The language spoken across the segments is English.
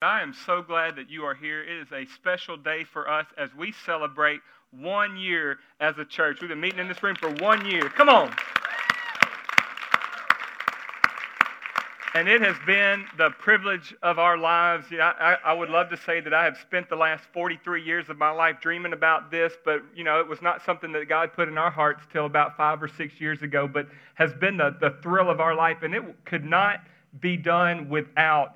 I am so glad that you are here. It is a special day for us as we celebrate one year as a church. We've been meeting in this room for one year. Come on. And it has been the privilege of our lives. Yeah, I, I, would love to say that I have spent the last 43 years of my life dreaming about this, but you know, it was not something that God put in our hearts till about five or six years ago, but has been the, the thrill of our life. And it could not be done without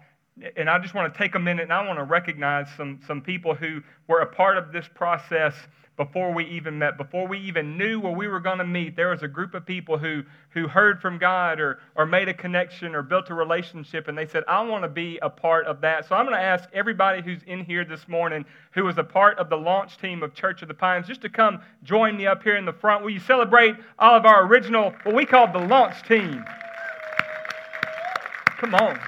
and I just want to take a minute and I want to recognize some, some people who were a part of this process before we even met, before we even knew where we were going to meet. There was a group of people who, who heard from God or, or made a connection or built a relationship, and they said, I want to be a part of that. So I'm going to ask everybody who's in here this morning who was a part of the launch team of Church of the Pines just to come join me up here in the front. Will you celebrate all of our original, what we call the launch team? Come on.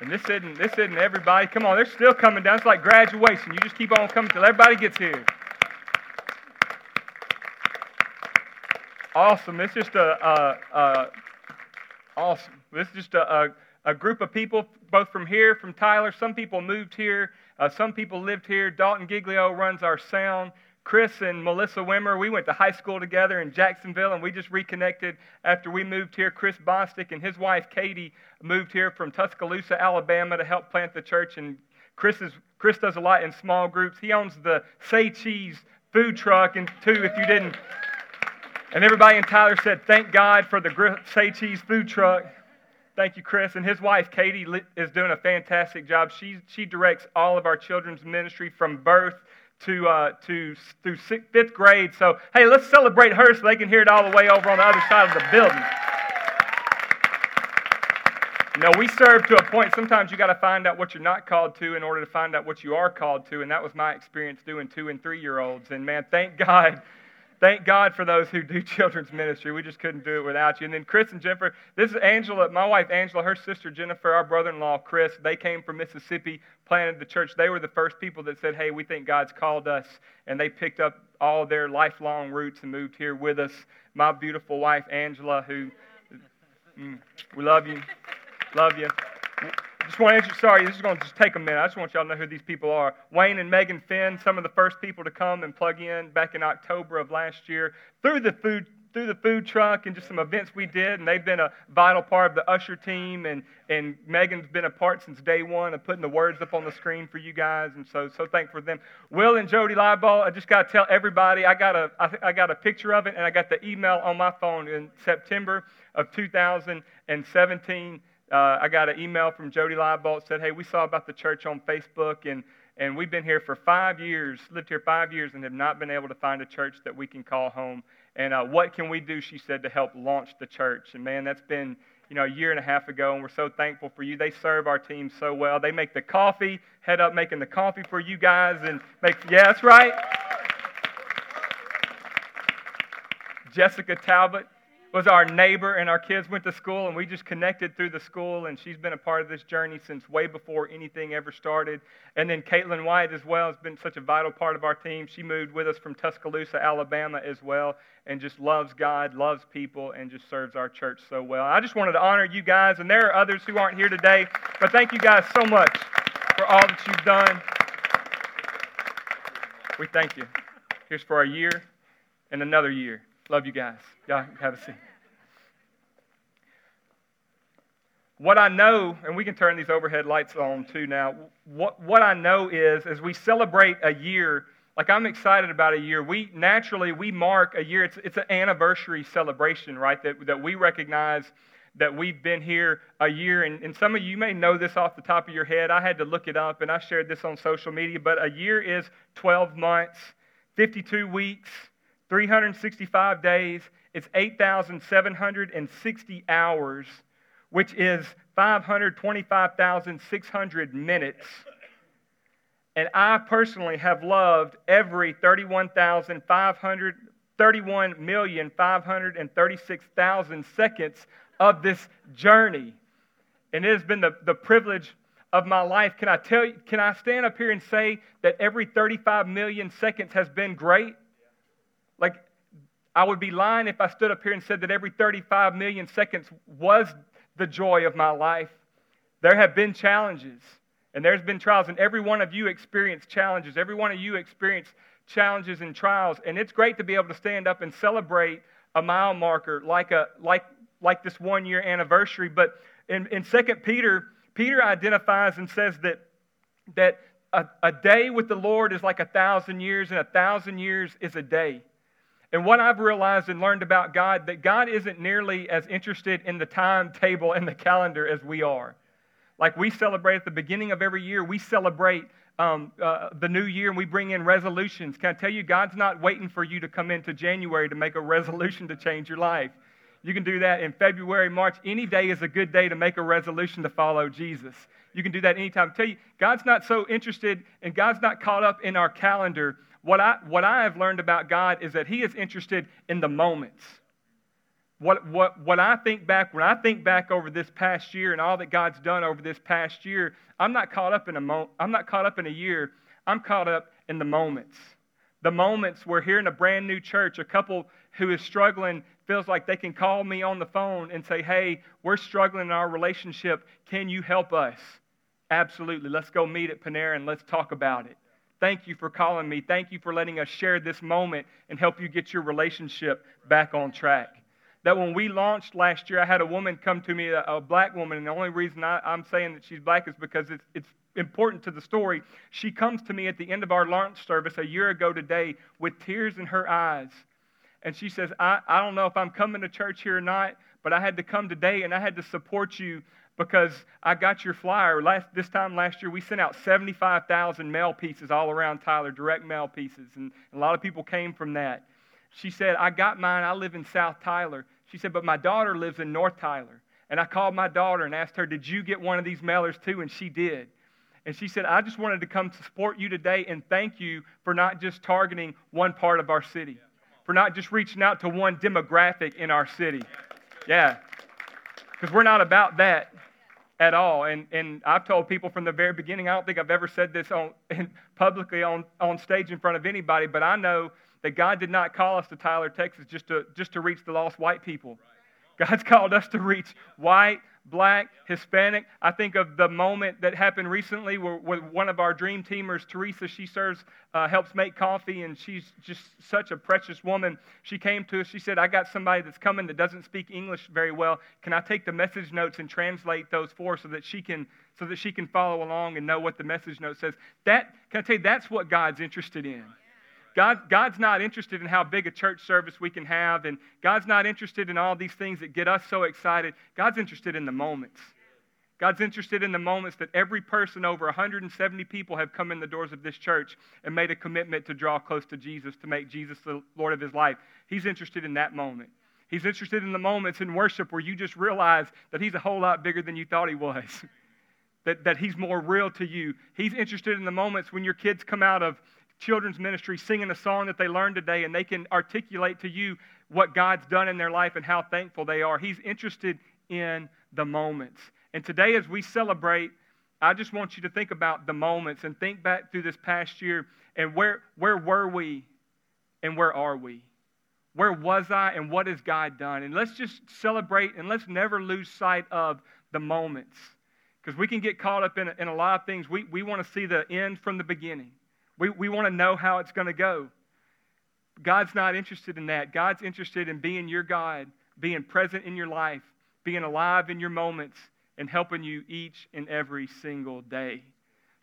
And this isn't this isn't everybody. Come on, they're still coming down. It's like graduation. You just keep on coming till everybody gets here. Awesome. It's just a, a, a awesome. This is just a, a, a, group of people, both from here, from Tyler. Some people moved here. Uh, some people lived here. Dalton Giglio runs our sound. Chris and Melissa Wimmer, we went to high school together in Jacksonville, and we just reconnected after we moved here. Chris Bostic and his wife Katie moved here from Tuscaloosa, Alabama, to help plant the church. And Chris is Chris does a lot in small groups. He owns the Say Cheese food truck, and too, if you didn't. And everybody in Tyler said, "Thank God for the Say Cheese food truck." Thank you, Chris. And his wife, Katie, is doing a fantastic job. She, she directs all of our children's ministry from birth to, uh, to through sixth, fifth grade. So, hey, let's celebrate her so they can hear it all the way over on the other side of the building. You know, we serve to a point. Sometimes you got to find out what you're not called to in order to find out what you are called to. And that was my experience doing two and three year olds. And man, thank God thank God for those who do children's ministry. We just couldn't do it without you. And then Chris and Jennifer, this is Angela, my wife Angela, her sister Jennifer, our brother in law Chris. They came from Mississippi, planted the church. They were the first people that said, hey, we think God's called us. And they picked up all their lifelong roots and moved here with us. My beautiful wife Angela, who mm, we love you. Love you just want to, sorry, this is going to just take a minute. I just want y'all to know who these people are. Wayne and Megan Finn, some of the first people to come and plug in back in October of last year through the food through the food truck and just some events we did, and they've been a vital part of the usher team. And, and Megan's been a part since day one of putting the words up on the screen for you guys, and so so thankful for them. Will and Jody Lieball, I just got to tell everybody, I got a I, I got a picture of it, and I got the email on my phone in September of 2017 uh, I got an email from Jody Liebolt said, "Hey, we saw about the church on Facebook, and and we've been here for five years, lived here five years, and have not been able to find a church that we can call home. And uh, what can we do?" She said to help launch the church. And man, that's been you know a year and a half ago, and we're so thankful for you. They serve our team so well. They make the coffee, head up making the coffee for you guys, and make yeah, that's right. Jessica Talbot was our neighbor, and our kids went to school, and we just connected through the school. And she's been a part of this journey since way before anything ever started. And then Caitlin White as well has been such a vital part of our team. She moved with us from Tuscaloosa, Alabama, as well, and just loves God, loves people, and just serves our church so well. I just wanted to honor you guys, and there are others who aren't here today, but thank you guys so much for all that you've done. We thank you. Here's for a year and another year. Love you guys. Y'all have a seat. What I know, and we can turn these overhead lights on too now. What, what I know is, as we celebrate a year, like I'm excited about a year. We naturally we mark a year. It's, it's an anniversary celebration, right? That, that we recognize that we've been here a year. And, and some of you may know this off the top of your head. I had to look it up, and I shared this on social media. But a year is 12 months, 52 weeks, 365 days. It's 8,760 hours, which is 525,600 minutes. And I personally have loved every 31,500, 31,536,000 seconds of this journey. And it has been the, the privilege of my life. Can I tell you, can I stand up here and say that every 35 million seconds has been great? Like, I would be lying if I stood up here and said that every 35 million seconds was the joy of my life. There have been challenges, and there's been trials, and every one of you experienced challenges. Every one of you experienced challenges and trials, and it's great to be able to stand up and celebrate a mile marker like a like like this one year anniversary. But in, in 2 Peter, Peter identifies and says that that a, a day with the Lord is like a thousand years, and a thousand years is a day. And what I've realized and learned about God, that God isn't nearly as interested in the timetable and the calendar as we are. Like we celebrate at the beginning of every year, we celebrate um, uh, the new year and we bring in resolutions. Can I tell you, God's not waiting for you to come into January to make a resolution to change your life. You can do that in February, March. Any day is a good day to make a resolution to follow Jesus. You can do that anytime. I tell you, God's not so interested and God's not caught up in our calendar. What I, what I have learned about God is that He is interested in the moments. What, what, what I think back, when I think back over this past year and all that God's done over this past year, I'm not caught up in a, mo- I'm not caught up in a year. I'm caught up in the moments. The moments where here in a brand new church, a couple who is struggling feels like they can call me on the phone and say, Hey, we're struggling in our relationship. Can you help us? Absolutely. Let's go meet at Panera and let's talk about it. Thank you for calling me. Thank you for letting us share this moment and help you get your relationship back on track. That when we launched last year, I had a woman come to me, a, a black woman, and the only reason I, am saying that she's black is because it's, it's important to the story. She comes to me at the end of our launch service a year ago today with tears in her eyes and she says, I, I don't know if I'm coming to church here or not, but I had to come today and I had to support you because I got your flyer. Last, this time last year, we sent out 75,000 mail pieces all around Tyler, direct mail pieces, and a lot of people came from that. She said, I got mine. I live in South Tyler. She said, but my daughter lives in North Tyler. And I called my daughter and asked her, Did you get one of these mailers too? And she did. And she said, I just wanted to come to support you today and thank you for not just targeting one part of our city for not just reaching out to one demographic in our city. Yeah. Because we're not about that at all. And, and I've told people from the very beginning, I don't think I've ever said this on, publicly on, on stage in front of anybody, but I know that God did not call us to Tyler, Texas just to, just to reach the lost white people. God's called us to reach white, black, Hispanic. I think of the moment that happened recently where, one of our dream teamers, Teresa, she serves, uh, helps make coffee, and she's just such a precious woman. She came to us. She said, I got somebody that's coming that doesn't speak English very well. Can I take the message notes and translate those for so that she can so that she can follow along and know what the message note says? That can I tell you, that's what God's interested in. God, God's not interested in how big a church service we can have, and God's not interested in all these things that get us so excited. God's interested in the moments. God's interested in the moments that every person, over 170 people, have come in the doors of this church and made a commitment to draw close to Jesus, to make Jesus the Lord of his life. He's interested in that moment. He's interested in the moments in worship where you just realize that He's a whole lot bigger than you thought He was, that, that He's more real to you. He's interested in the moments when your kids come out of children's ministry singing a song that they learned today and they can articulate to you what God's done in their life and how thankful they are. He's interested in the moments. And today, as we celebrate, I just want you to think about the moments and think back through this past year and where, where were we and where are we? Where was I and what has God done? And let's just celebrate and let's never lose sight of the moments. Because we can get caught up in, in a lot of things. We, we want to see the end from the beginning. We, we want to know how it's going to go. God's not interested in that. God's interested in being your God, being present in your life, being alive in your moments, and helping you each and every single day.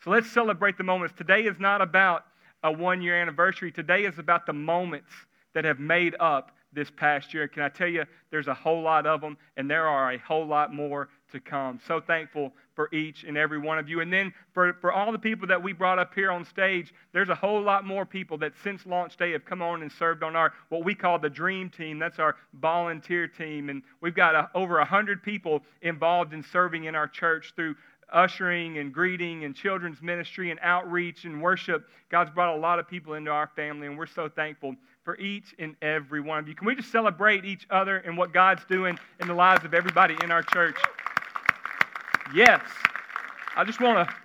So let's celebrate the moments. Today is not about a one year anniversary, today is about the moments that have made up this past year. Can I tell you, there's a whole lot of them, and there are a whole lot more to come. So thankful for each and every one of you. And then for, for all the people that we brought up here on stage, there's a whole lot more people that since launch day have come on and served on our what we call the dream team. That's our volunteer team. And we've got a, over 100 people involved in serving in our church through ushering and greeting and children's ministry and outreach and worship. God's brought a lot of people into our family, and we're so thankful for each and every one of you. Can we just celebrate each other and what God's doing in the lives of everybody in our church? Yes. I just want to.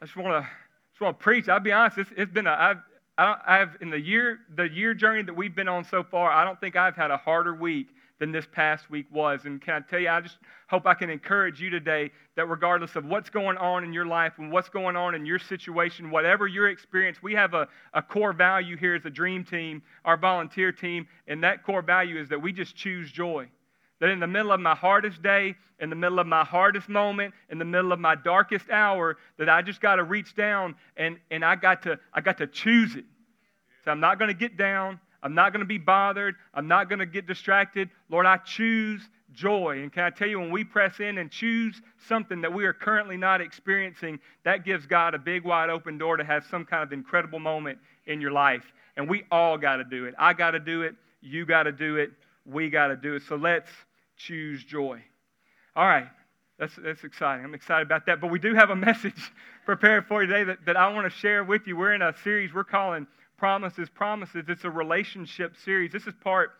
I just want to. Just want to preach. I'll be honest. It's, it's been a. I've, I have in the year the year journey that we've been on so far. I don't think I've had a harder week than this past week was. And can I tell you, I just hope I can encourage you today that regardless of what's going on in your life and what's going on in your situation, whatever your experience, we have a, a core value here as a dream team, our volunteer team, and that core value is that we just choose joy. That in the middle of my hardest day, in the middle of my hardest moment, in the middle of my darkest hour, that I just got to reach down and, and I, got to, I got to choose it. So I'm not going to get down. I'm not going to be bothered. I'm not going to get distracted. Lord, I choose joy. And can I tell you, when we press in and choose something that we are currently not experiencing, that gives God a big, wide open door to have some kind of incredible moment in your life. And we all got to do it. I got to do it. You got to do it. We got to do it. So let's choose joy. All right. That's, that's exciting. I'm excited about that. But we do have a message prepared for you today that, that I want to share with you. We're in a series we're calling Promises, Promises. It's a relationship series. This is part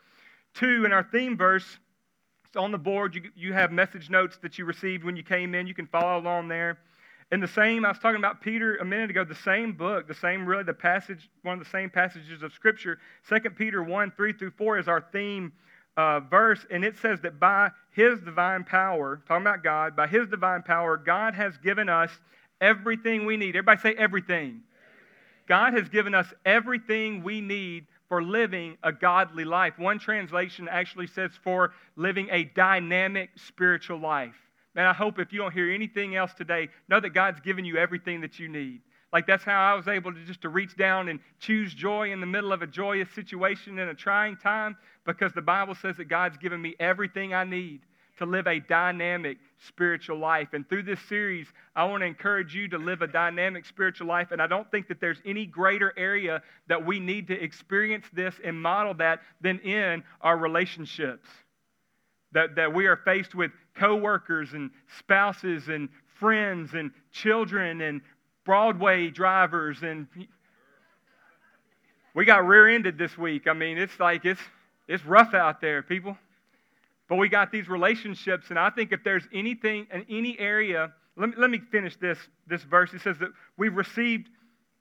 two, in our theme verse it's on the board. You, you have message notes that you received when you came in. You can follow along there. And the same, I was talking about Peter a minute ago, the same book, the same, really, the passage, one of the same passages of Scripture. 2 Peter 1 3 through 4 is our theme uh, verse, and it says that by his divine power, talking about God, by his divine power, God has given us everything we need. Everybody say everything. God has given us everything we need for living a godly life. One translation actually says for living a dynamic spiritual life. Man, I hope if you don't hear anything else today, know that God's given you everything that you need. Like that's how I was able to just to reach down and choose joy in the middle of a joyous situation in a trying time because the Bible says that God's given me everything I need to live a dynamic spiritual life. And through this series, I want to encourage you to live a dynamic spiritual life. And I don't think that there's any greater area that we need to experience this and model that than in our relationships. That, that we are faced with coworkers and spouses and friends and children and Broadway drivers and we got rear-ended this week. I mean, it's like it's it's rough out there, people. But we got these relationships, and I think if there's anything in any area, let me, let me finish this, this verse. It says that we've received,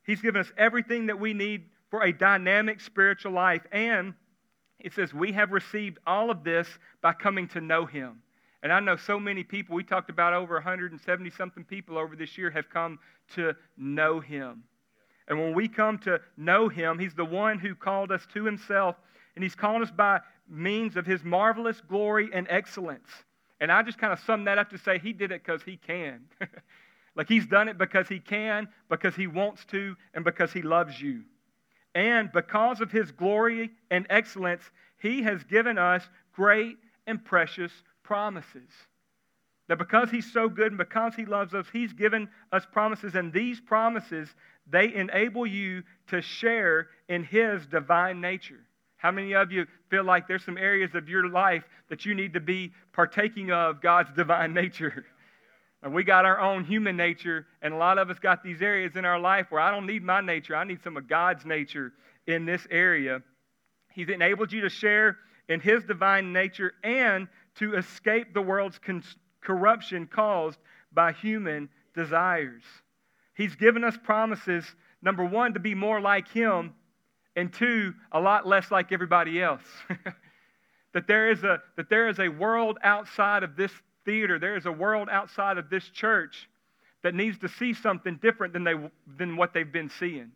He's given us everything that we need for a dynamic spiritual life. And it says we have received all of this by coming to know Him. And I know so many people, we talked about over 170 something people over this year have come to know Him. And when we come to know Him, He's the one who called us to Himself, and He's called us by means of His marvelous glory and excellence. And I just kind of sum that up to say He did it because He can. like He's done it because He can, because He wants to, and because He loves you. And because of His glory and excellence, He has given us great and precious promises. That because He's so good and because He loves us, He's given us promises. And these promises, they enable you to share in His divine nature. How many of you feel like there's some areas of your life that you need to be partaking of God's divine nature? And we got our own human nature, and a lot of us got these areas in our life where I don't need my nature, I need some of God's nature in this area. He's enabled you to share in His divine nature and to escape the world's con- corruption caused by human desires. He's given us promises, number one, to be more like Him, and two, a lot less like everybody else. that, there is a, that there is a world outside of this theater, there is a world outside of this church that needs to see something different than, they, than what they've been seeing.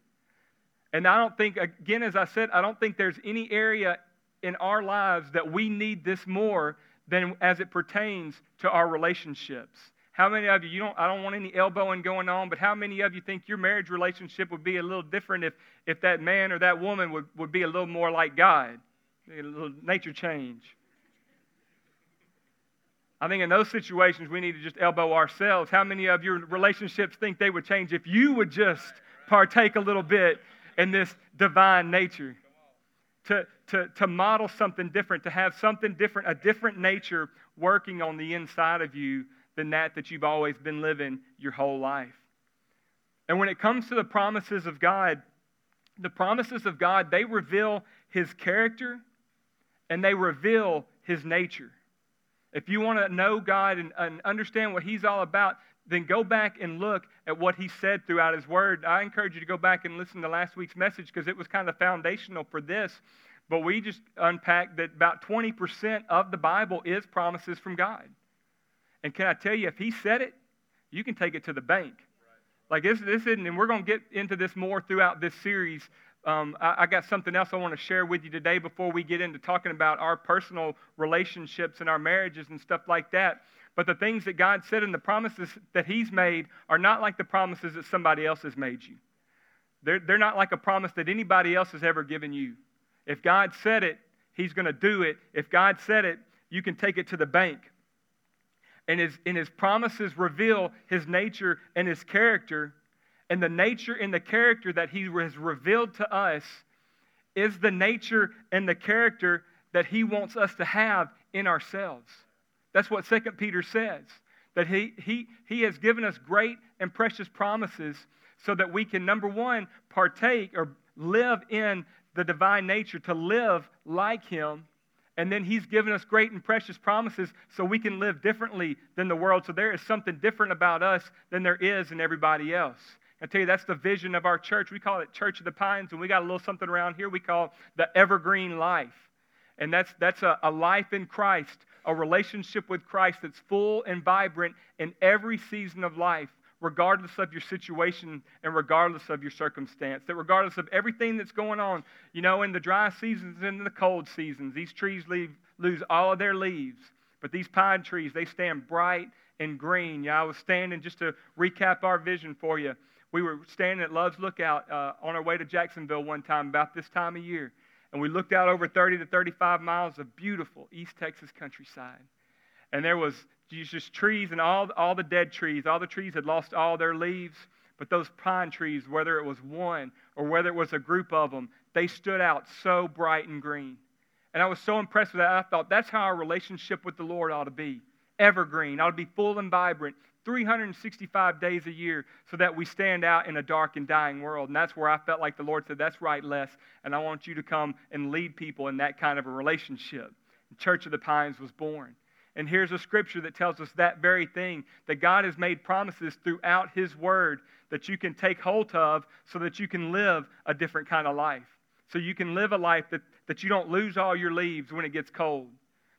And I don't think, again, as I said, I don't think there's any area in our lives that we need this more than as it pertains to our relationships. How many of you, you don't, I don't want any elbowing going on, but how many of you think your marriage relationship would be a little different if, if that man or that woman would, would be a little more like God? A little nature change. I think in those situations we need to just elbow ourselves. How many of your relationships think they would change if you would just partake a little bit in this divine nature? to, to, to model something different, to have something different, a different nature working on the inside of you than that that you've always been living your whole life. And when it comes to the promises of God, the promises of God, they reveal his character and they reveal his nature. If you want to know God and, and, understand what he's all about, then go back and look at what he said throughout his word. I encourage you to go back and listen to last week's message because it was kind of foundational for this. But we just unpacked that about 20% of the Bible is promises from God. And can I tell you, if He said it, you can take it to the bank. Like this, this isn't, and we're going to get into this more throughout this series. Um, I, I, got something else I want to share with you today before we get into talking about our personal relationships and our marriages and stuff like that. But the things that God said and the promises that He's made are not like the promises that somebody else has made you. They're, they're not like a promise that anybody else has ever given you. If God said it, He's going to do it. If God said it, you can take it to the bank. And his, and his promises reveal His nature and His character. And the nature and the character that He has revealed to us is the nature and the character that He wants us to have in ourselves. That's what 2 Peter says. That he, he, he has given us great and precious promises so that we can, number one, partake or live in the divine nature, to live like Him. And then He's given us great and precious promises so we can live differently than the world. So there is something different about us than there is in everybody else. I tell you, that's the vision of our church. We call it Church of the Pines, and we got a little something around here we call the evergreen life. And that's, that's a, a life in Christ, a relationship with Christ that's full and vibrant in every season of life regardless of your situation and regardless of your circumstance. That regardless of everything that's going on, you know, in the dry seasons and in the cold seasons, these trees leave, lose all of their leaves. But these pine trees, they stand bright and green. Yeah, I was standing, just to recap our vision for you, we were standing at Love's Lookout uh, on our way to Jacksonville one time about this time of year. And we looked out over 30 to 35 miles of beautiful East Texas countryside. And there was just trees and all, all the dead trees. All the trees had lost all their leaves. But those pine trees, whether it was one or whether it was a group of them, they stood out so bright and green. And I was so impressed with that. I thought that's how our relationship with the Lord ought to be evergreen, ought to be full and vibrant, 365 days a year, so that we stand out in a dark and dying world. And that's where I felt like the Lord said, That's right, Les. And I want you to come and lead people in that kind of a relationship. Church of the Pines was born. And here's a scripture that tells us that very thing that God has made promises throughout His Word that you can take hold of so that you can live a different kind of life. So you can live a life that, that you don't lose all your leaves when it gets cold,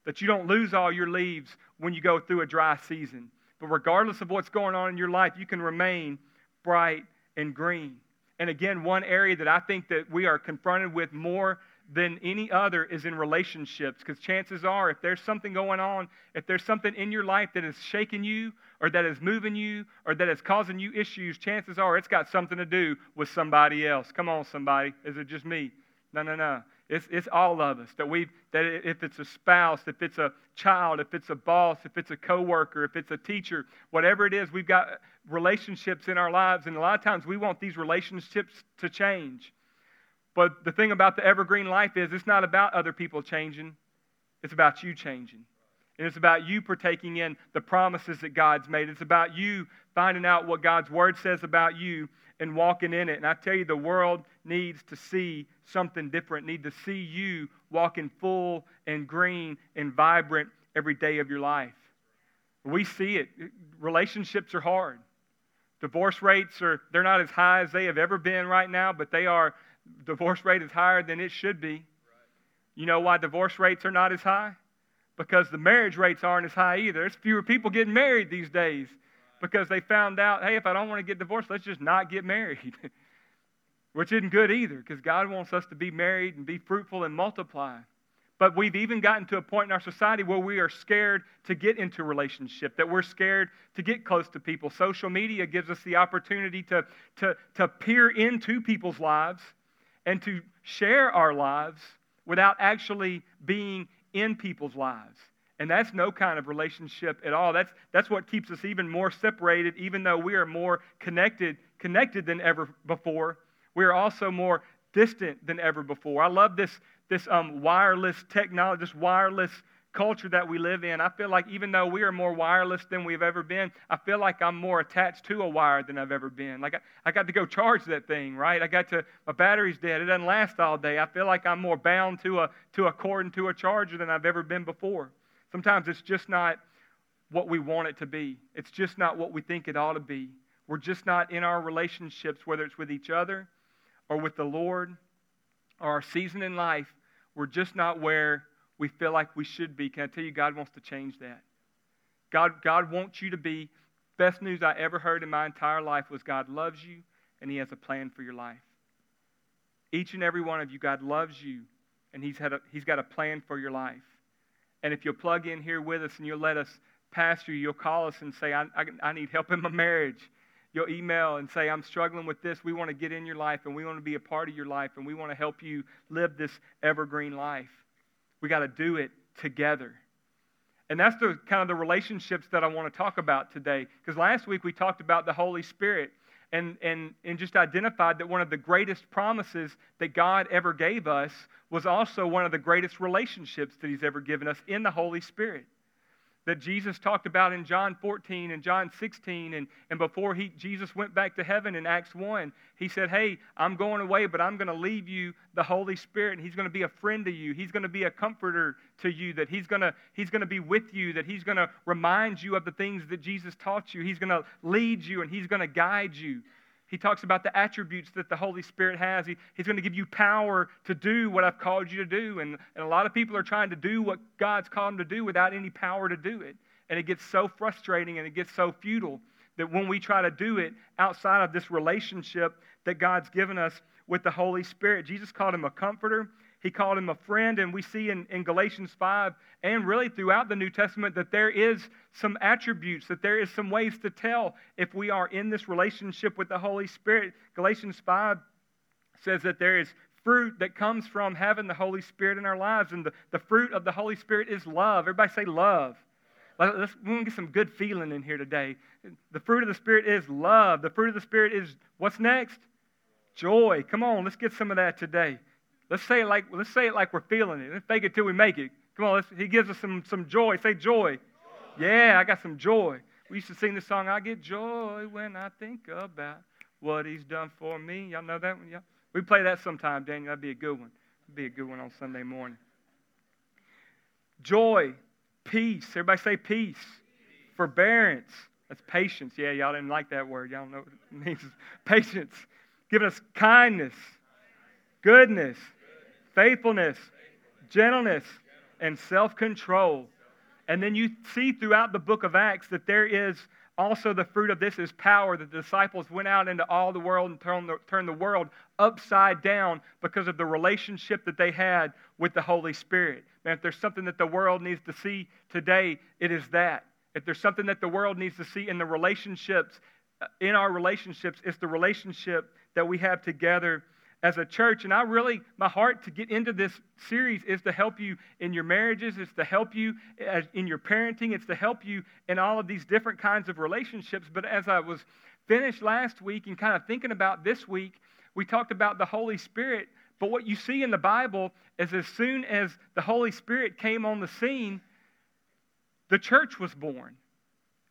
that you don't lose all your leaves when you go through a dry season. But regardless of what's going on in your life, you can remain bright and green. And again, one area that I think that we are confronted with more than any other is in relationships because chances are if there's something going on if there's something in your life that is shaking you or that is moving you or that is causing you issues chances are it's got something to do with somebody else. Come on somebody. Is it just me? No no no. It's, it's all of us that we that if it's a spouse if it's a child if it's a boss if it's a coworker if it's a teacher whatever it is we've got relationships in our lives and a lot of times we want these relationships to change but the thing about the evergreen life is it's not about other people changing, it's about you changing. And it's about you partaking in the promises that God's made. It's about you finding out what God's word says about you and walking in it. And I tell you, the world needs to see something different, need to see you walking full and green and vibrant every day of your life. We see it. Relationships are hard. Divorce rates are they're not as high as they have ever been right now, but they are divorce rate is higher than it should be. You know why divorce rates are not as high? Because the marriage rates aren't as high either. There's fewer people getting married these days because they found out, hey, if I don't want to get divorced, let's just not get married. Which isn't good either because God wants us to be married and be fruitful and multiply. But we've even gotten to a point in our society where we are scared to get into relationship, that we're scared to get close to people. Social media gives us the opportunity to, to, to peer into people's lives and to share our lives without actually being in people's lives. And that's no kind of relationship at all. That's, that's what keeps us even more separated, even though we are more connected, connected than ever before. We are also more distant than ever before. I love this, this um, wireless technology, this wireless culture that we live in, I feel like even though we are more wireless than we've ever been, I feel like I'm more attached to a wire than I've ever been. Like I, I got to go charge that thing, right? I got to, my battery's dead. It doesn't last all day. I feel like I'm more bound to a, to a cord and to a charger than I've ever been before. Sometimes it's just not what we want it to be. It's just not what we think it ought to be. We're just not in our relationships, whether it's with each other or with the Lord or our season in life we're just not where we feel like we should be. Can I tell you, God wants to change that? God, God wants you to be. Best news I ever heard in my entire life was God loves you and He has a plan for your life. Each and every one of you, God loves you and He's, had a, he's got a plan for your life. And if you'll plug in here with us and you'll let us pastor you, you'll call us and say, I, I, I need help in my marriage. You'll email and say, I'm struggling with this. We want to get in your life and we want to be a part of your life and we want to help you live this evergreen life. We got to do it together. And that's the kind of the relationships that I want to talk about today. Because last week we talked about the Holy Spirit and, and, and just identified that one of the greatest promises that God ever gave us was also one of the greatest relationships that He's ever given us in the Holy Spirit that Jesus talked about in John 14 and John 16. And, and before he, Jesus went back to heaven in Acts 1, he said, Hey, I'm going away, but I'm going to leave you the Holy Spirit, and he's going to be a friend to you. He's going to be a comforter to you, that he's going to, he's going to be with you, that he's going to remind you of the things that Jesus taught you. He's going to lead you, and he's going to guide you. He talks about the attributes that the Holy Spirit has. He, he's going to give you power to do what I've called you to do. And, and a lot of people are trying to do what God's called them to do without any power to do it. And it gets so frustrating and it gets so futile that when we try to do it outside of this relationship that God's given us with the Holy Spirit, Jesus called him a comforter. He called him a friend, and we see in, in Galatians 5 and really throughout the New Testament that there is some attributes, that there is some ways to tell if we are in this relationship with the Holy Spirit. Galatians 5 says that there is fruit that comes from having the Holy Spirit in our lives, and the, the fruit of the Holy Spirit is love. Everybody say love. Let's, we get some good feeling in here today. The fruit of the Spirit is love. The fruit of the Spirit is what's next? Joy. Come on, let's get some of that today. Let's say it like, let's say it like we're feeling it. Let's fake it till we make it. Come on, he gives us some, some joy. Say joy. joy. Yeah, I got some joy. We used to sing the song, I get joy when I think about what he's done for me. Y'all know that one? Yeah. We play that sometime, Daniel. That'd be a good one. That'd be a good one on Sunday morning. Joy, peace. Everybody say peace. peace. Forbearance. That's patience. Yeah, y'all didn't like that word. Y'all know what it means. Patience. Giving us kindness, goodness, faithfulness, gentleness, and self control. And then you see throughout the book of Acts that there is also the fruit of this is power. That the disciples went out into all the world and turned the, turned the world upside down because of the relationship that they had with the Holy Spirit. Man, if there's something that the world needs to see today, it is that. If there's something that the world needs to see in the relationships, uh, in our relationships, it's the relationship that we have together as a church. And I really, my heart to get into this series is to help you in your marriages, it's to help you in your parenting, it's to help you in all of these different kinds of relationships. But as I was finished last week and kind of thinking about this week, we talked about the Holy Spirit. But what you see in the Bible is as soon as the Holy Spirit came on the scene, the church was born.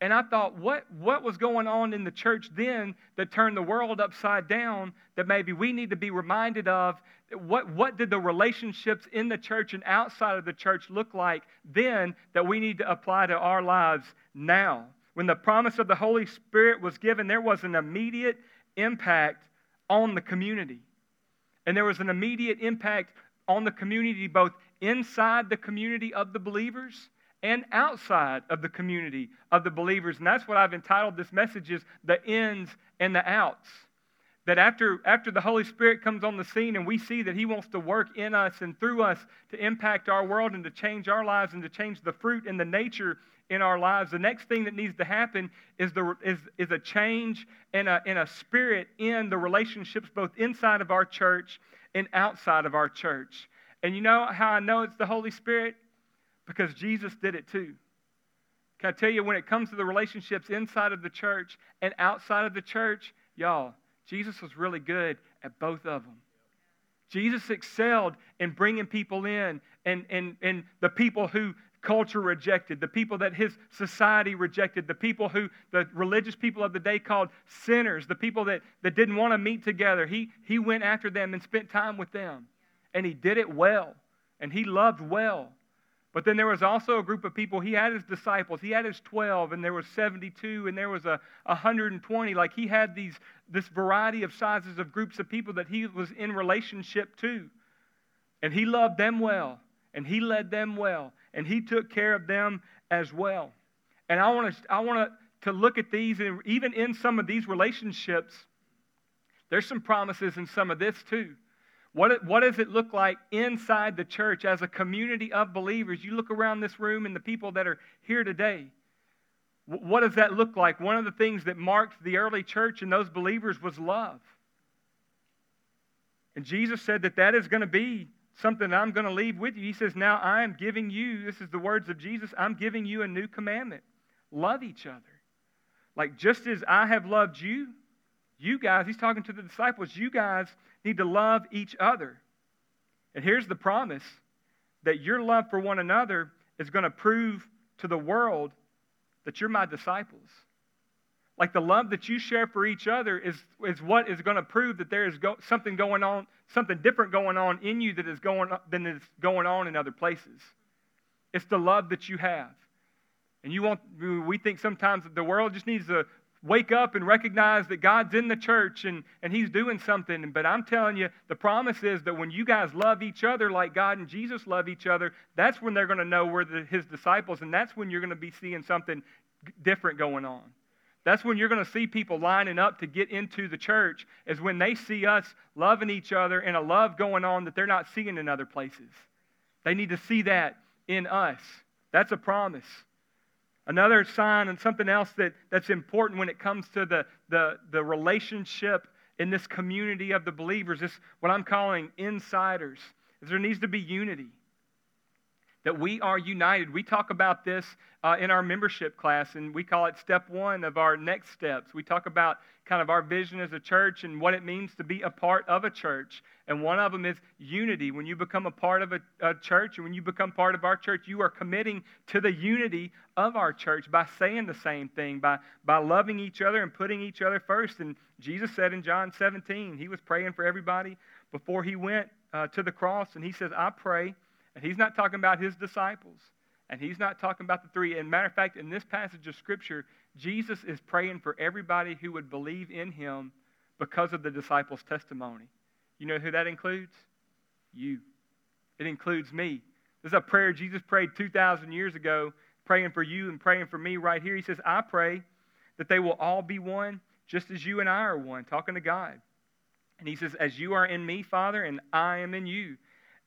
And I thought, what, what was going on in the church then that turned the world upside down that maybe we need to be reminded of? What, what did the relationships in the church and outside of the church look like then that we need to apply to our lives now? When the promise of the Holy Spirit was given, there was an immediate impact on the community. And there was an immediate impact on the community, both inside the community of the believers and outside of the community of the believers. And that's what I've entitled this message is the ins and the outs. That after, after the Holy Spirit comes on the scene and we see that He wants to work in us and through us to impact our world and to change our lives and to change the fruit and the nature in our lives, the next thing that needs to happen is, the, is, is a change and a, and a spirit in the relationships both inside of our church and outside of our church. And you know how I know it's the Holy Spirit? Because Jesus did it too. Can I tell you, when it comes to the relationships inside of the church and outside of the church, y'all, Jesus was really good at both of them. Jesus excelled in bringing people in and, and, and the people who culture rejected, the people that his society rejected, the people who the religious people of the day called sinners, the people that, that didn't want to meet together. He, he went after them and spent time with them. And he did it well. And he loved well. But then there was also a group of people. He had his disciples. He had his 12, and there was 72, and there was a 120. Like he had these this variety of sizes of groups of people that he was in relationship to. And he loved them well, and he led them well, and he took care of them as well. And I want to, I want to, to look at these, and even in some of these relationships, there's some promises in some of this too. What, what does it look like inside the church as a community of believers? You look around this room and the people that are here today. What does that look like? One of the things that marked the early church and those believers was love. And Jesus said that that is going to be something I'm going to leave with you. He says, Now I am giving you, this is the words of Jesus, I'm giving you a new commandment love each other. Like just as I have loved you, you guys, he's talking to the disciples, you guys need to love each other. And here's the promise that your love for one another is going to prove to the world that you're my disciples. Like the love that you share for each other is, is what is going to prove that there is go, something going on, something different going on in you that is going than is going on in other places. It's the love that you have. And you want we think sometimes that the world just needs to wake up and recognize that God's in the church and, and He's doing something. But I'm telling you, the promise is that when you guys love each other like God and Jesus love each other, that's when they're going to know we're the, His disciples, and that's when you're going to be seeing something different going on. That's when you're going to see people lining up to get into the church, is when they see us loving each other and a love going on that they're not seeing in other places. They need to see that in us. That's a promise. Another sign and something else that, that's important when it comes to the, the, the relationship in this community of the believers, is what I'm calling insiders, is there needs to be unity that we are united. We talk about this uh, in our membership class, and we call it step one of our next steps. We talk about kind of our vision as a church and what it means to be a part of a church. And one of them is unity. When you become a part of a, a church, and when you become part of our church, you are committing to the unity of our church by saying the same thing, by, by loving each other and putting each other first. And Jesus said in John 17, he was praying for everybody before he went uh, to the cross, and he says, I pray and he's not talking about his disciples. And he's not talking about the three. And matter of fact, in this passage of Scripture, Jesus is praying for everybody who would believe in him because of the disciples' testimony. You know who that includes? You. It includes me. This is a prayer Jesus prayed 2,000 years ago, praying for you and praying for me right here. He says, I pray that they will all be one, just as you and I are one, talking to God. And he says, As you are in me, Father, and I am in you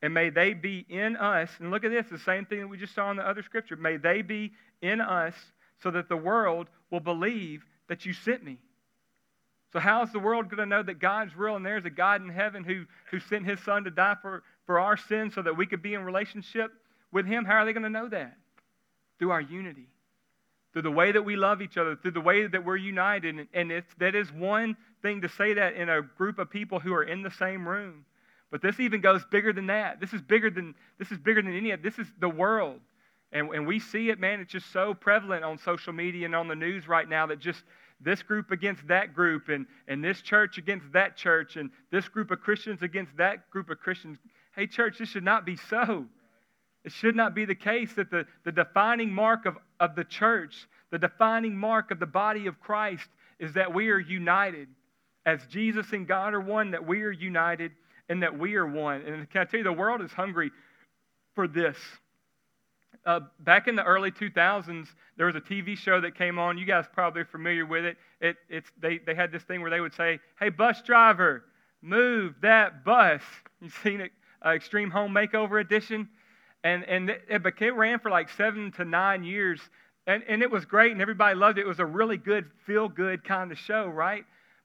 and may they be in us. And look at this, the same thing that we just saw in the other scripture. May they be in us so that the world will believe that you sent me. So, how is the world going to know that God's real and there's a God in heaven who, who sent his son to die for, for our sins so that we could be in relationship with him? How are they going to know that? Through our unity, through the way that we love each other, through the way that we're united. And, it's, that is one thing to say that in a group of people who are in the same room. But this even goes bigger than that. This is bigger than this is bigger than any of this is the world. And, and we see it, man, it's just so prevalent on social media and on the news right now that just this group against that group and, and this church against that church and this group of Christians against that group of Christians. Hey, church, this should not be so. It should not be the case that the, the defining mark of, of the church, the defining mark of the body of Christ, is that we are united. As Jesus and God are one, that we are united and that we are one. And can I tell you, the world is hungry for this. Uh, back in the early 2000s, there was a TV show that came on. You guys probably familiar with it. it it's, they, they had this thing where they would say, Hey, bus driver, move that bus. You've seen it, uh, Extreme Home Makeover Edition? And, and it, it ran for like seven to nine years. And, and it was great, and everybody loved it. It was a really good, feel good kind of show, right?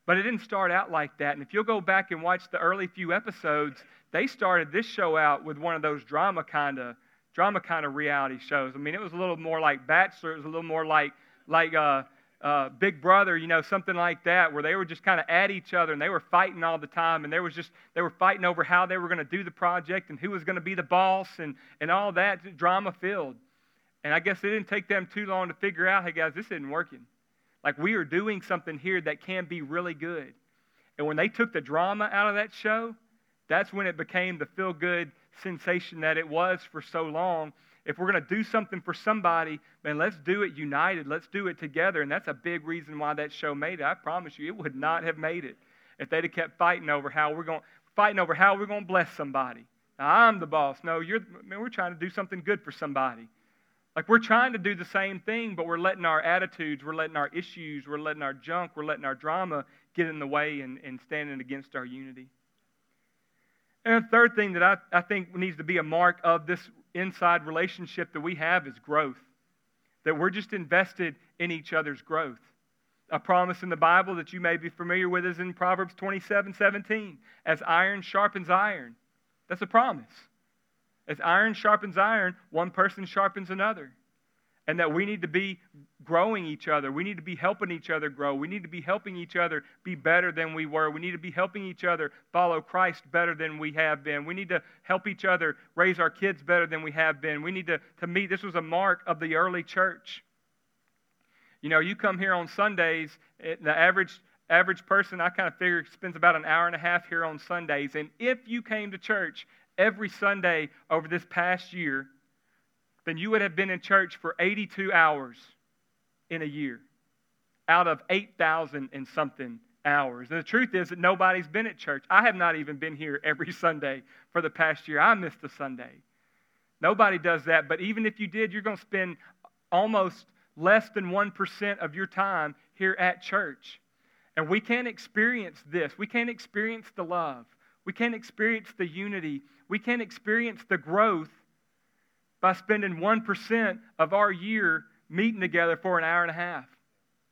But it didn't start out like that. And if you'll go back and watch the early few episodes, they started this show out with one of those drama kind of drama kind of reality shows. I mean, it was a little more like Bachelor. It was a little more like like uh, uh, Big Brother, you know, something like that, where they were just kind of at each other and they were fighting all the time, and there was just they were fighting over how they were going to do the project and who was going to be the boss and and all that drama filled. And I guess it didn't take them too long to figure out, hey guys, this isn't working. Like we are doing something here that can be really good. And when they took the drama out of that show, that's when it became the feel good sensation that it was for so long. If we're going to do something for somebody, man, let's do it united. Let's do it together. And that's a big reason why that show made it. I promise you, it would not have made it if they'd have kept fighting over how we're going fighting over how we're going to bless somebody. I'm the boss. No, you're, man, we're trying to do something good for somebody. Like we're trying to do the same thing, but we're letting our attitudes, we're letting our issues, we're letting our junk, we're letting our drama get in the way and, and standing against our unity. And third thing that I, I think needs to be a mark of this inside relationship that we have is growth. That we're just invested in each other's growth. A promise in the Bible that you may be familiar with is in Proverbs 27 17. As iron sharpens iron. That's a promise. As iron sharpens iron, one person sharpens another. And that we need to be growing each other. We need to be helping each other grow. We need to be helping each other be better than we were. We need to be helping each other follow Christ better than we have been. We need to help each other raise our kids better than we have been. We need to, to meet, this was a mark of the early church. You know, you come here on Sundays, eh, the average average person, I kind of figure, spends about an hour and a half here on Sundays. And if you came to church every Sunday over this past year, then you would have been in church for 82 hours in a year out of 8,000 and something hours. And the truth is that nobody's been at church. I have not even been here every Sunday for the past year. I missed a Sunday. Nobody does that. But even if you did, you're going to spend almost less than 1% of your time here at church. And we can't experience this. We can't experience the love. We can't experience the unity. We can't experience the growth by spending 1% of our year meeting together for an hour and a half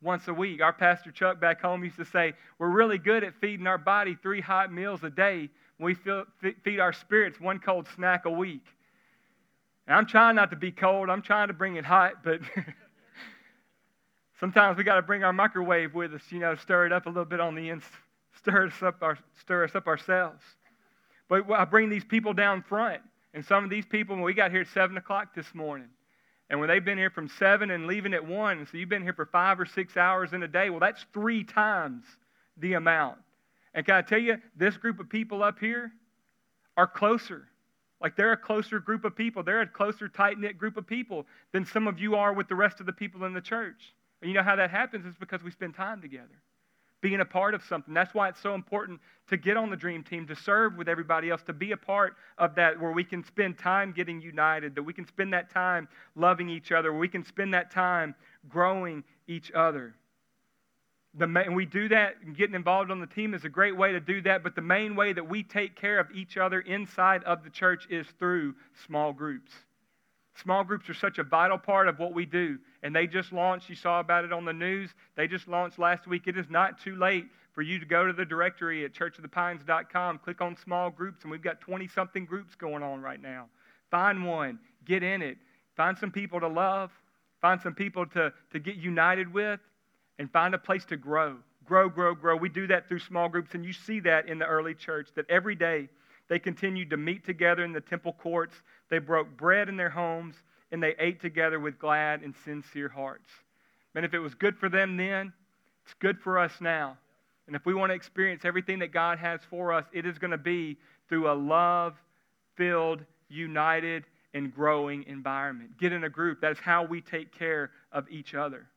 once a week. Our pastor Chuck back home used to say, We're really good at feeding our body three hot meals a day. We feed our spirits one cold snack a week. And I'm trying not to be cold, I'm trying to bring it hot, but sometimes we got to bring our microwave with us, you know, stir it up a little bit on the inside, stir us up, our, stir us up ourselves. But I bring these people down front. And some of these people, when we got here at 7 o'clock this morning, and when they've been here from 7 and leaving at 1, so you've been here for five or six hours in a day, well, that's three times the amount. And can I tell you, this group of people up here are closer. Like they're a closer group of people. They're a closer, tight knit group of people than some of you are with the rest of the people in the church. And you know how that happens? It's because we spend time together being a part of something. That's why it's so important to get on the dream team, to serve with everybody else, to be a part of that where we can spend time getting united, that we can spend that time loving each other, where we can spend that time growing each other. The, and we do that, getting involved on the team is a great way to do that, but the main way that we take care of each other inside of the church is through small groups. Small groups are such a vital part of what we do. And they just launched, you saw about it on the news. They just launched last week. It is not too late for you to go to the directory at churchofthepines.com, click on small groups, and we've got 20 something groups going on right now. Find one, get in it, find some people to love, find some people to, to get united with, and find a place to grow. Grow, grow, grow. We do that through small groups, and you see that in the early church, that every day they continued to meet together in the temple courts. They broke bread in their homes, and they ate together with glad and sincere hearts. And if it was good for them then, it's good for us now. And if we want to experience everything that God has for us, it is going to be through a love filled, united, and growing environment. Get in a group. That is how we take care of each other.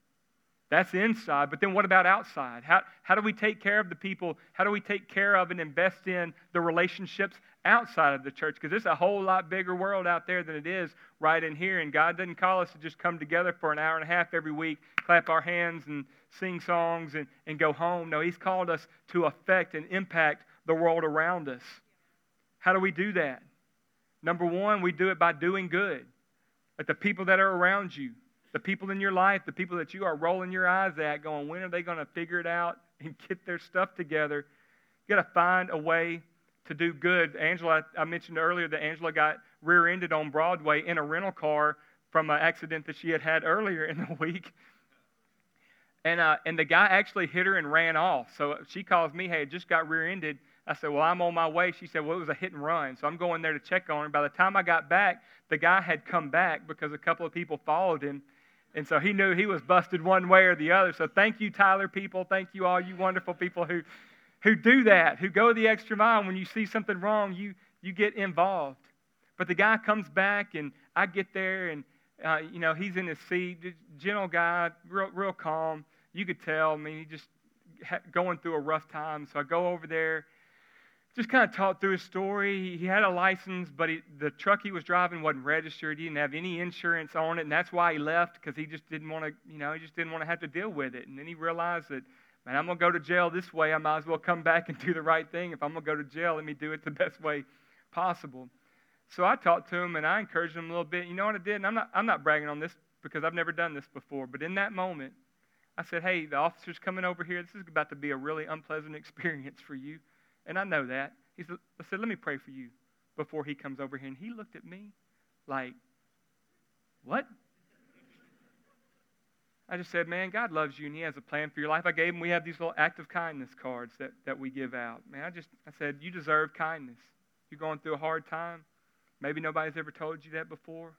That's inside. But then what about outside? How, how do we take care of the people? How do we take care of and invest in the relationships outside of the church? Because it's a whole lot bigger world out there than it is right in here. And God doesn't call us to just come together for an hour and a half every week, clap our hands and sing songs and, and go home. No, He's called us to affect and impact the world around us. How do we do that? Number one, we do it by doing good. Like the people that are around you, the people in your life, the people that you are rolling your eyes at, going, when are they going to figure it out and get their stuff together? You got to find a way to do good. Angela, I mentioned earlier that Angela got rear ended on Broadway in a rental car from an accident that she had had earlier in the week. And, uh, and the guy actually hit her and ran off. So she calls me, hey, I just got rear ended. I said, Well, I'm on my way. She said, Well, it was a hit and run. So I'm going there to check on her. By the time I got back, the guy had come back because a couple of people followed him and so he knew he was busted one way or the other. So thank you, Tyler people. Thank you, all you wonderful people who, who do that, who go the extra mile. When you see something wrong, you, you get involved. But the guy comes back, and I get there, and, uh, you know, he's in his seat, gentle guy, real, real calm. You could tell, I mean, he just going through a rough time. So I go over there, just kind of talked through his story. He had a license, but he, the truck he was driving wasn't registered. He didn't have any insurance on it, and that's why he left because he just didn't want to, you know, he just didn't want to have to deal with it. And then he realized that, man, I'm gonna go to jail this way. I might as well come back and do the right thing. If I'm gonna go to jail, let me do it the best way possible. So I talked to him and I encouraged him a little bit. You know what I did? And I'm not, I'm not bragging on this because I've never done this before, but in that moment, I said, hey, the officer's coming over here. This is about to be a really unpleasant experience for you. And I know that. He said, I said, let me pray for you before he comes over here. And he looked at me like, what? I just said, man, God loves you and he has a plan for your life. I gave him, we have these little act of kindness cards that, that we give out. Man, I just, I said, you deserve kindness. You're going through a hard time. Maybe nobody's ever told you that before,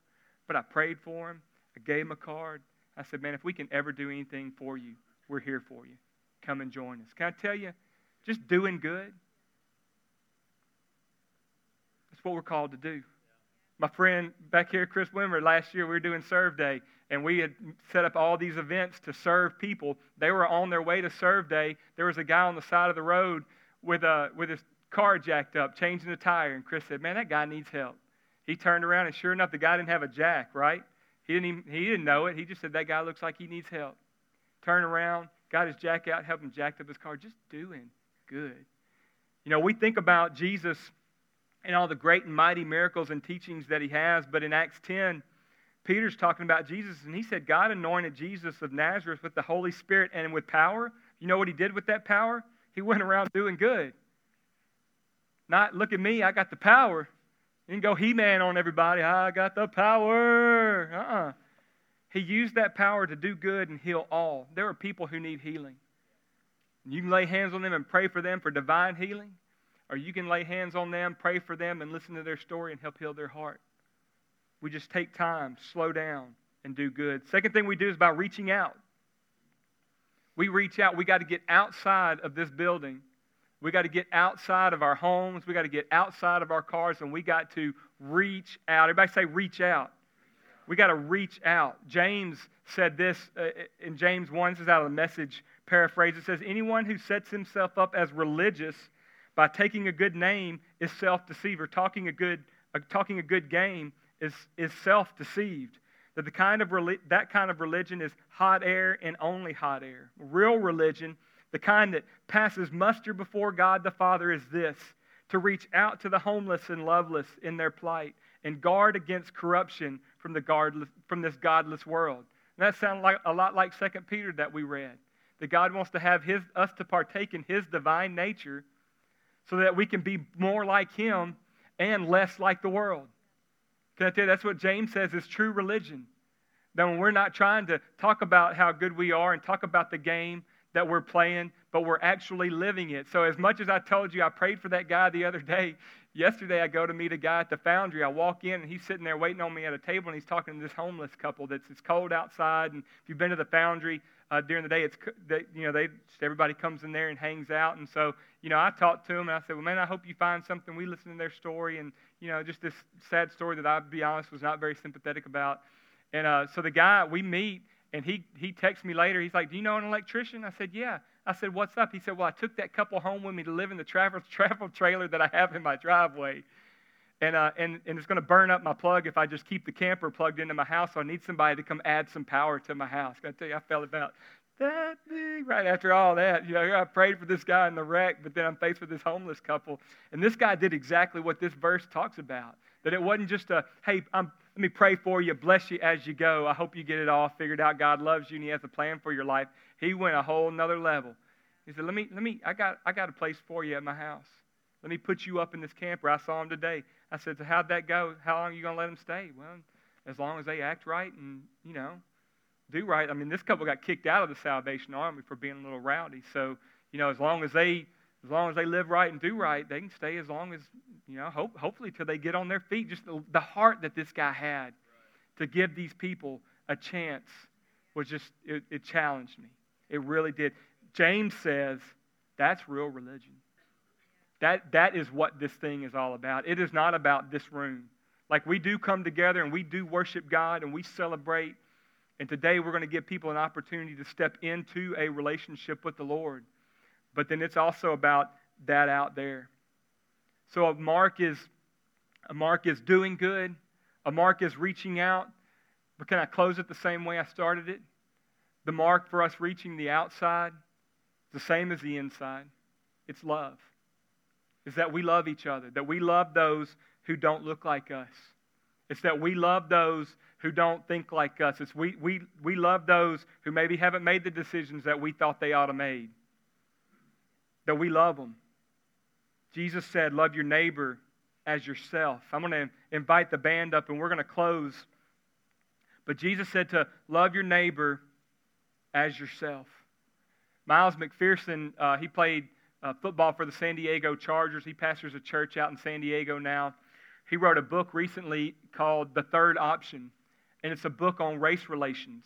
but I prayed for him. I gave him a card. I said, man, if we can ever do anything for you, we're here for you. Come and join us. Can I tell you, just doing good, that's what we're called to do. My friend back here, Chris Wimmer, last year we were doing Serve Day, and we had set up all these events to serve people. They were on their way to Serve Day. There was a guy on the side of the road with, a, with his car jacked up, changing the tire, and Chris said, Man, that guy needs help. He turned around, and sure enough, the guy didn't have a jack, right? He didn't, even, he didn't know it. He just said, That guy looks like he needs help. Turned around, got his jack out, helped him jack up his car. Just doing good. You know, we think about Jesus and all the great and mighty miracles and teachings that he has, but in Acts 10, Peter's talking about Jesus, and he said, God anointed Jesus of Nazareth with the Holy Spirit and with power. You know what he did with that power? He went around doing good. Not, look at me, I got the power. He didn't go He Man on everybody, I got the power. Uh uh-uh. uh He used that power to do good and heal all. There are people who need healing. You can lay hands on them and pray for them for divine healing, or you can lay hands on them, pray for them, and listen to their story and help heal their heart. We just take time, slow down, and do good. Second thing we do is by reaching out. We reach out. We got to get outside of this building we got to get outside of our homes. We got to get outside of our cars, and we got to reach out. Everybody say, reach out. We got to reach out. James said this uh, in James 1. This is out of the message paraphrase. It says, Anyone who sets himself up as religious by taking a good name is self deceiver. talking a good, uh, talking a good game is, is self deceived. That, the kind of that kind of religion is hot air and only hot air. Real religion the kind that passes muster before God the Father is this to reach out to the homeless and loveless in their plight and guard against corruption from, the godless, from this godless world. And that sounds like, a lot like 2 Peter that we read. That God wants to have his, us to partake in his divine nature so that we can be more like him and less like the world. Can I tell you, that's what James says is true religion. That when we're not trying to talk about how good we are and talk about the game that we're playing, but we're actually living it. So, as much as I told you, I prayed for that guy the other day. Yesterday, I go to meet a guy at the foundry. I walk in, and he's sitting there waiting on me at a table, and he's talking to this homeless couple that's it's cold outside. And if you've been to the foundry uh, during the day, it's they, you know they everybody comes in there and hangs out. And so, you know, I talked to them and I said, "Well, man, I hope you find something." We listened to their story, and you know, just this sad story that I'll be honest was not very sympathetic about. And uh, so the guy we meet and he, he texts me later. He's like, Do you know an electrician? I said, Yeah. I said, What's up? He said, Well, I took that couple home with me to live in the travel, travel trailer that I have in my driveway. And, uh, and, and it's going to burn up my plug if I just keep the camper plugged into my house. So I need somebody to come add some power to my house. I tell you, I felt about that big right after all that. You know, I prayed for this guy in the wreck, but then I'm faced with this homeless couple. And this guy did exactly what this verse talks about. That it wasn't just a, hey, I'm, let me pray for you, bless you as you go. I hope you get it all figured out. God loves you and He has a plan for your life. He went a whole nother level. He said, Let me, let me, I got, I got a place for you at my house. Let me put you up in this camper. I saw him today. I said, So how'd that go? How long are you going to let him stay? Well, as long as they act right and, you know, do right. I mean, this couple got kicked out of the Salvation Army for being a little rowdy. So, you know, as long as they as long as they live right and do right, they can stay as long as, you know, hope, hopefully till they get on their feet. Just the, the heart that this guy had to give these people a chance was just, it, it challenged me. It really did. James says that's real religion. That, that is what this thing is all about. It is not about this room. Like we do come together and we do worship God and we celebrate. And today we're going to give people an opportunity to step into a relationship with the Lord. But then it's also about that out there. So a mark is a mark is doing good, a mark is reaching out. But can I close it the same way I started it? The mark for us reaching the outside, the same as the inside. It's love. Is that we love each other, that we love those who don't look like us. It's that we love those who don't think like us. It's we, we, we love those who maybe haven't made the decisions that we thought they ought to made. That we love them. Jesus said, Love your neighbor as yourself. I'm going to invite the band up and we're going to close. But Jesus said to love your neighbor as yourself. Miles McPherson, uh, he played uh, football for the San Diego Chargers. He pastors a church out in San Diego now. He wrote a book recently called The Third Option, and it's a book on race relations.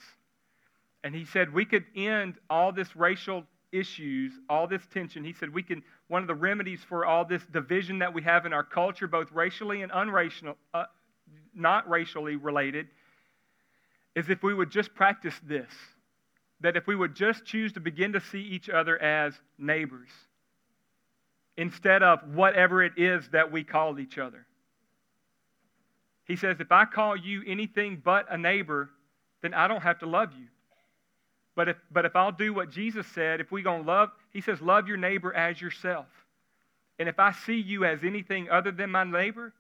And he said we could end all this racial issues, all this tension. He said we can, one of the remedies for all this division that we have in our culture, both racially and unracial, uh, not racially related, is if we would just practice this. That if we would just choose to begin to see each other as neighbors instead of whatever it is that we call each other. He says, if I call you anything but a neighbor, then I don't have to love you. But if, but if I'll do what Jesus said, if we're going to love, he says, love your neighbor as yourself. And if I see you as anything other than my neighbor,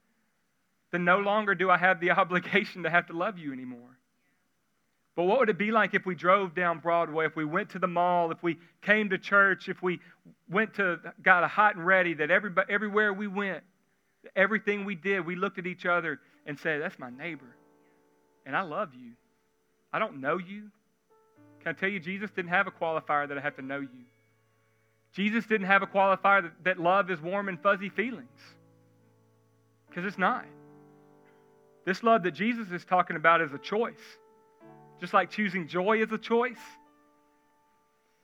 then no longer do I have the obligation to have to love you anymore. But what would it be like if we drove down Broadway, if we went to the mall, if we came to church, if we went to, got a hot and ready, that everybody, everywhere we went, everything we did, we looked at each other and said, That's my neighbor. And I love you. I don't know you. Can I tell you, Jesus didn't have a qualifier that I have to know you. Jesus didn't have a qualifier that, that love is warm and fuzzy feelings. Because it's not. This love that Jesus is talking about is a choice. Just like choosing joy is a choice.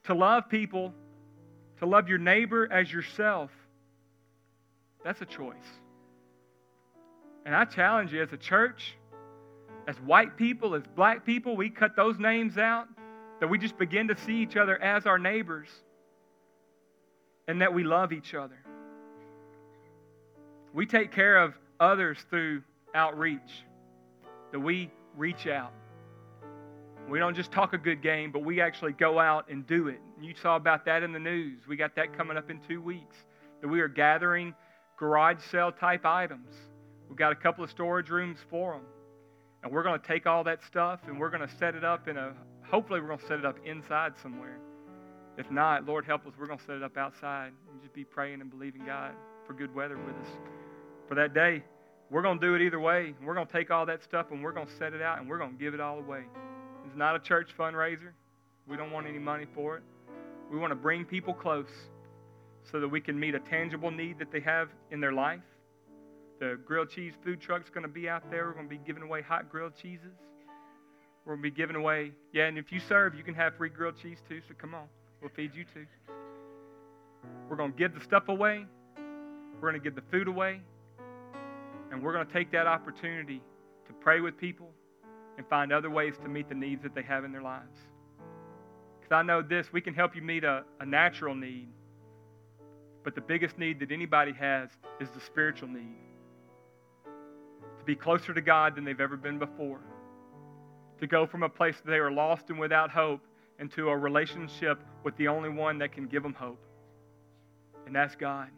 To love people, to love your neighbor as yourself, that's a choice. And I challenge you as a church, as white people, as black people, we cut those names out, that we just begin to see each other as our neighbors, and that we love each other. We take care of others through outreach, that we reach out. We don't just talk a good game, but we actually go out and do it. You saw about that in the news. We got that coming up in two weeks. That we are gathering garage sale type items. We've got a couple of storage rooms for them. And we're going to take all that stuff and we're going to set it up in a, hopefully, we're going to set it up inside somewhere. If not, Lord help us, we're going to set it up outside and just be praying and believing God for good weather with us for that day. We're going to do it either way. We're going to take all that stuff and we're going to set it out and we're going to give it all away. It's not a church fundraiser. We don't want any money for it. We want to bring people close so that we can meet a tangible need that they have in their life. The grilled cheese food truck's going to be out there. We're going to be giving away hot grilled cheeses. We're going to be giving away, yeah, and if you serve, you can have free grilled cheese too, so come on. We'll feed you too. We're going to give the stuff away. We're going to give the food away. And we're going to take that opportunity to pray with people, and find other ways to meet the needs that they have in their lives. Because I know this we can help you meet a, a natural need, but the biggest need that anybody has is the spiritual need to be closer to God than they've ever been before, to go from a place that they are lost and without hope into a relationship with the only one that can give them hope, and that's God.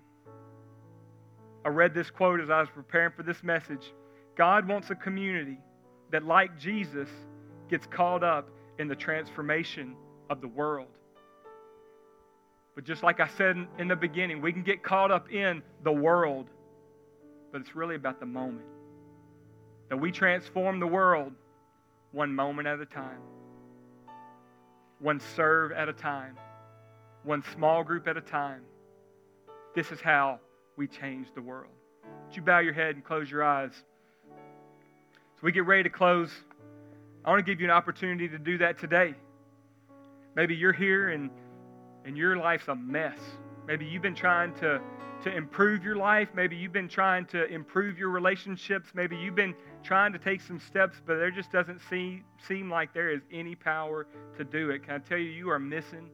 I read this quote as I was preparing for this message God wants a community that, like Jesus, gets caught up in the transformation of the world. But just like I said in the beginning, we can get caught up in the world, but it's really about the moment. That we transform the world one moment at a time, one serve at a time, one small group at a time. This is how we change the world. Would you bow your head and close your eyes? We get ready to close, I want to give you an opportunity to do that today. Maybe you're here and, and your life's a mess. Maybe you've been trying to, to improve your life. Maybe you've been trying to improve your relationships. Maybe you've been trying to take some steps, but there just doesn't seem, seem like there is any power to do it. Can I tell you, you are missing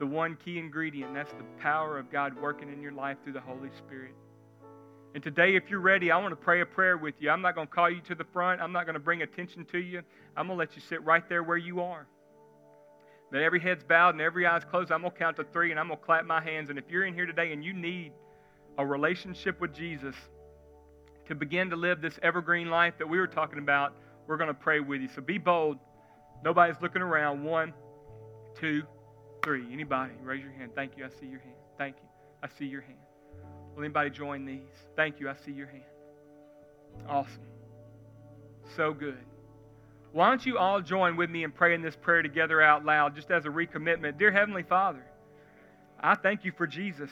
the one key ingredient. That's the power of God working in your life through the Holy Spirit. And today, if you're ready, I want to pray a prayer with you. I'm not going to call you to the front. I'm not going to bring attention to you. I'm going to let you sit right there where you are. But every head's bowed and every eye's closed. I'm going to count to three and I'm going to clap my hands. And if you're in here today and you need a relationship with Jesus to begin to live this evergreen life that we were talking about, we're going to pray with you. So be bold. Nobody's looking around. One, two, three. Anybody? Raise your hand. Thank you. I see your hand. Thank you. I see your hand. Will anybody join these? Thank you. I see your hand. Awesome. So good. Why don't you all join with me in praying this prayer together out loud, just as a recommitment? Dear Heavenly Father, I thank you for Jesus.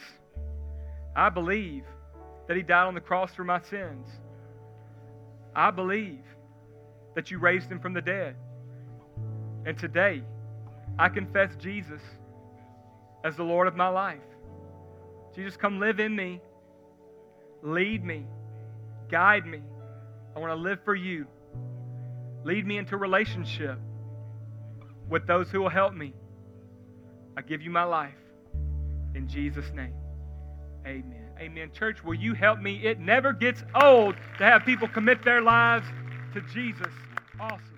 I believe that He died on the cross for my sins. I believe that you raised Him from the dead. And today, I confess Jesus as the Lord of my life. Jesus, come live in me, lead me, guide me. I want to live for you. Lead me into relationship with those who will help me. I give you my life. In Jesus' name, amen. Amen. Church, will you help me? It never gets old to have people commit their lives to Jesus. Awesome.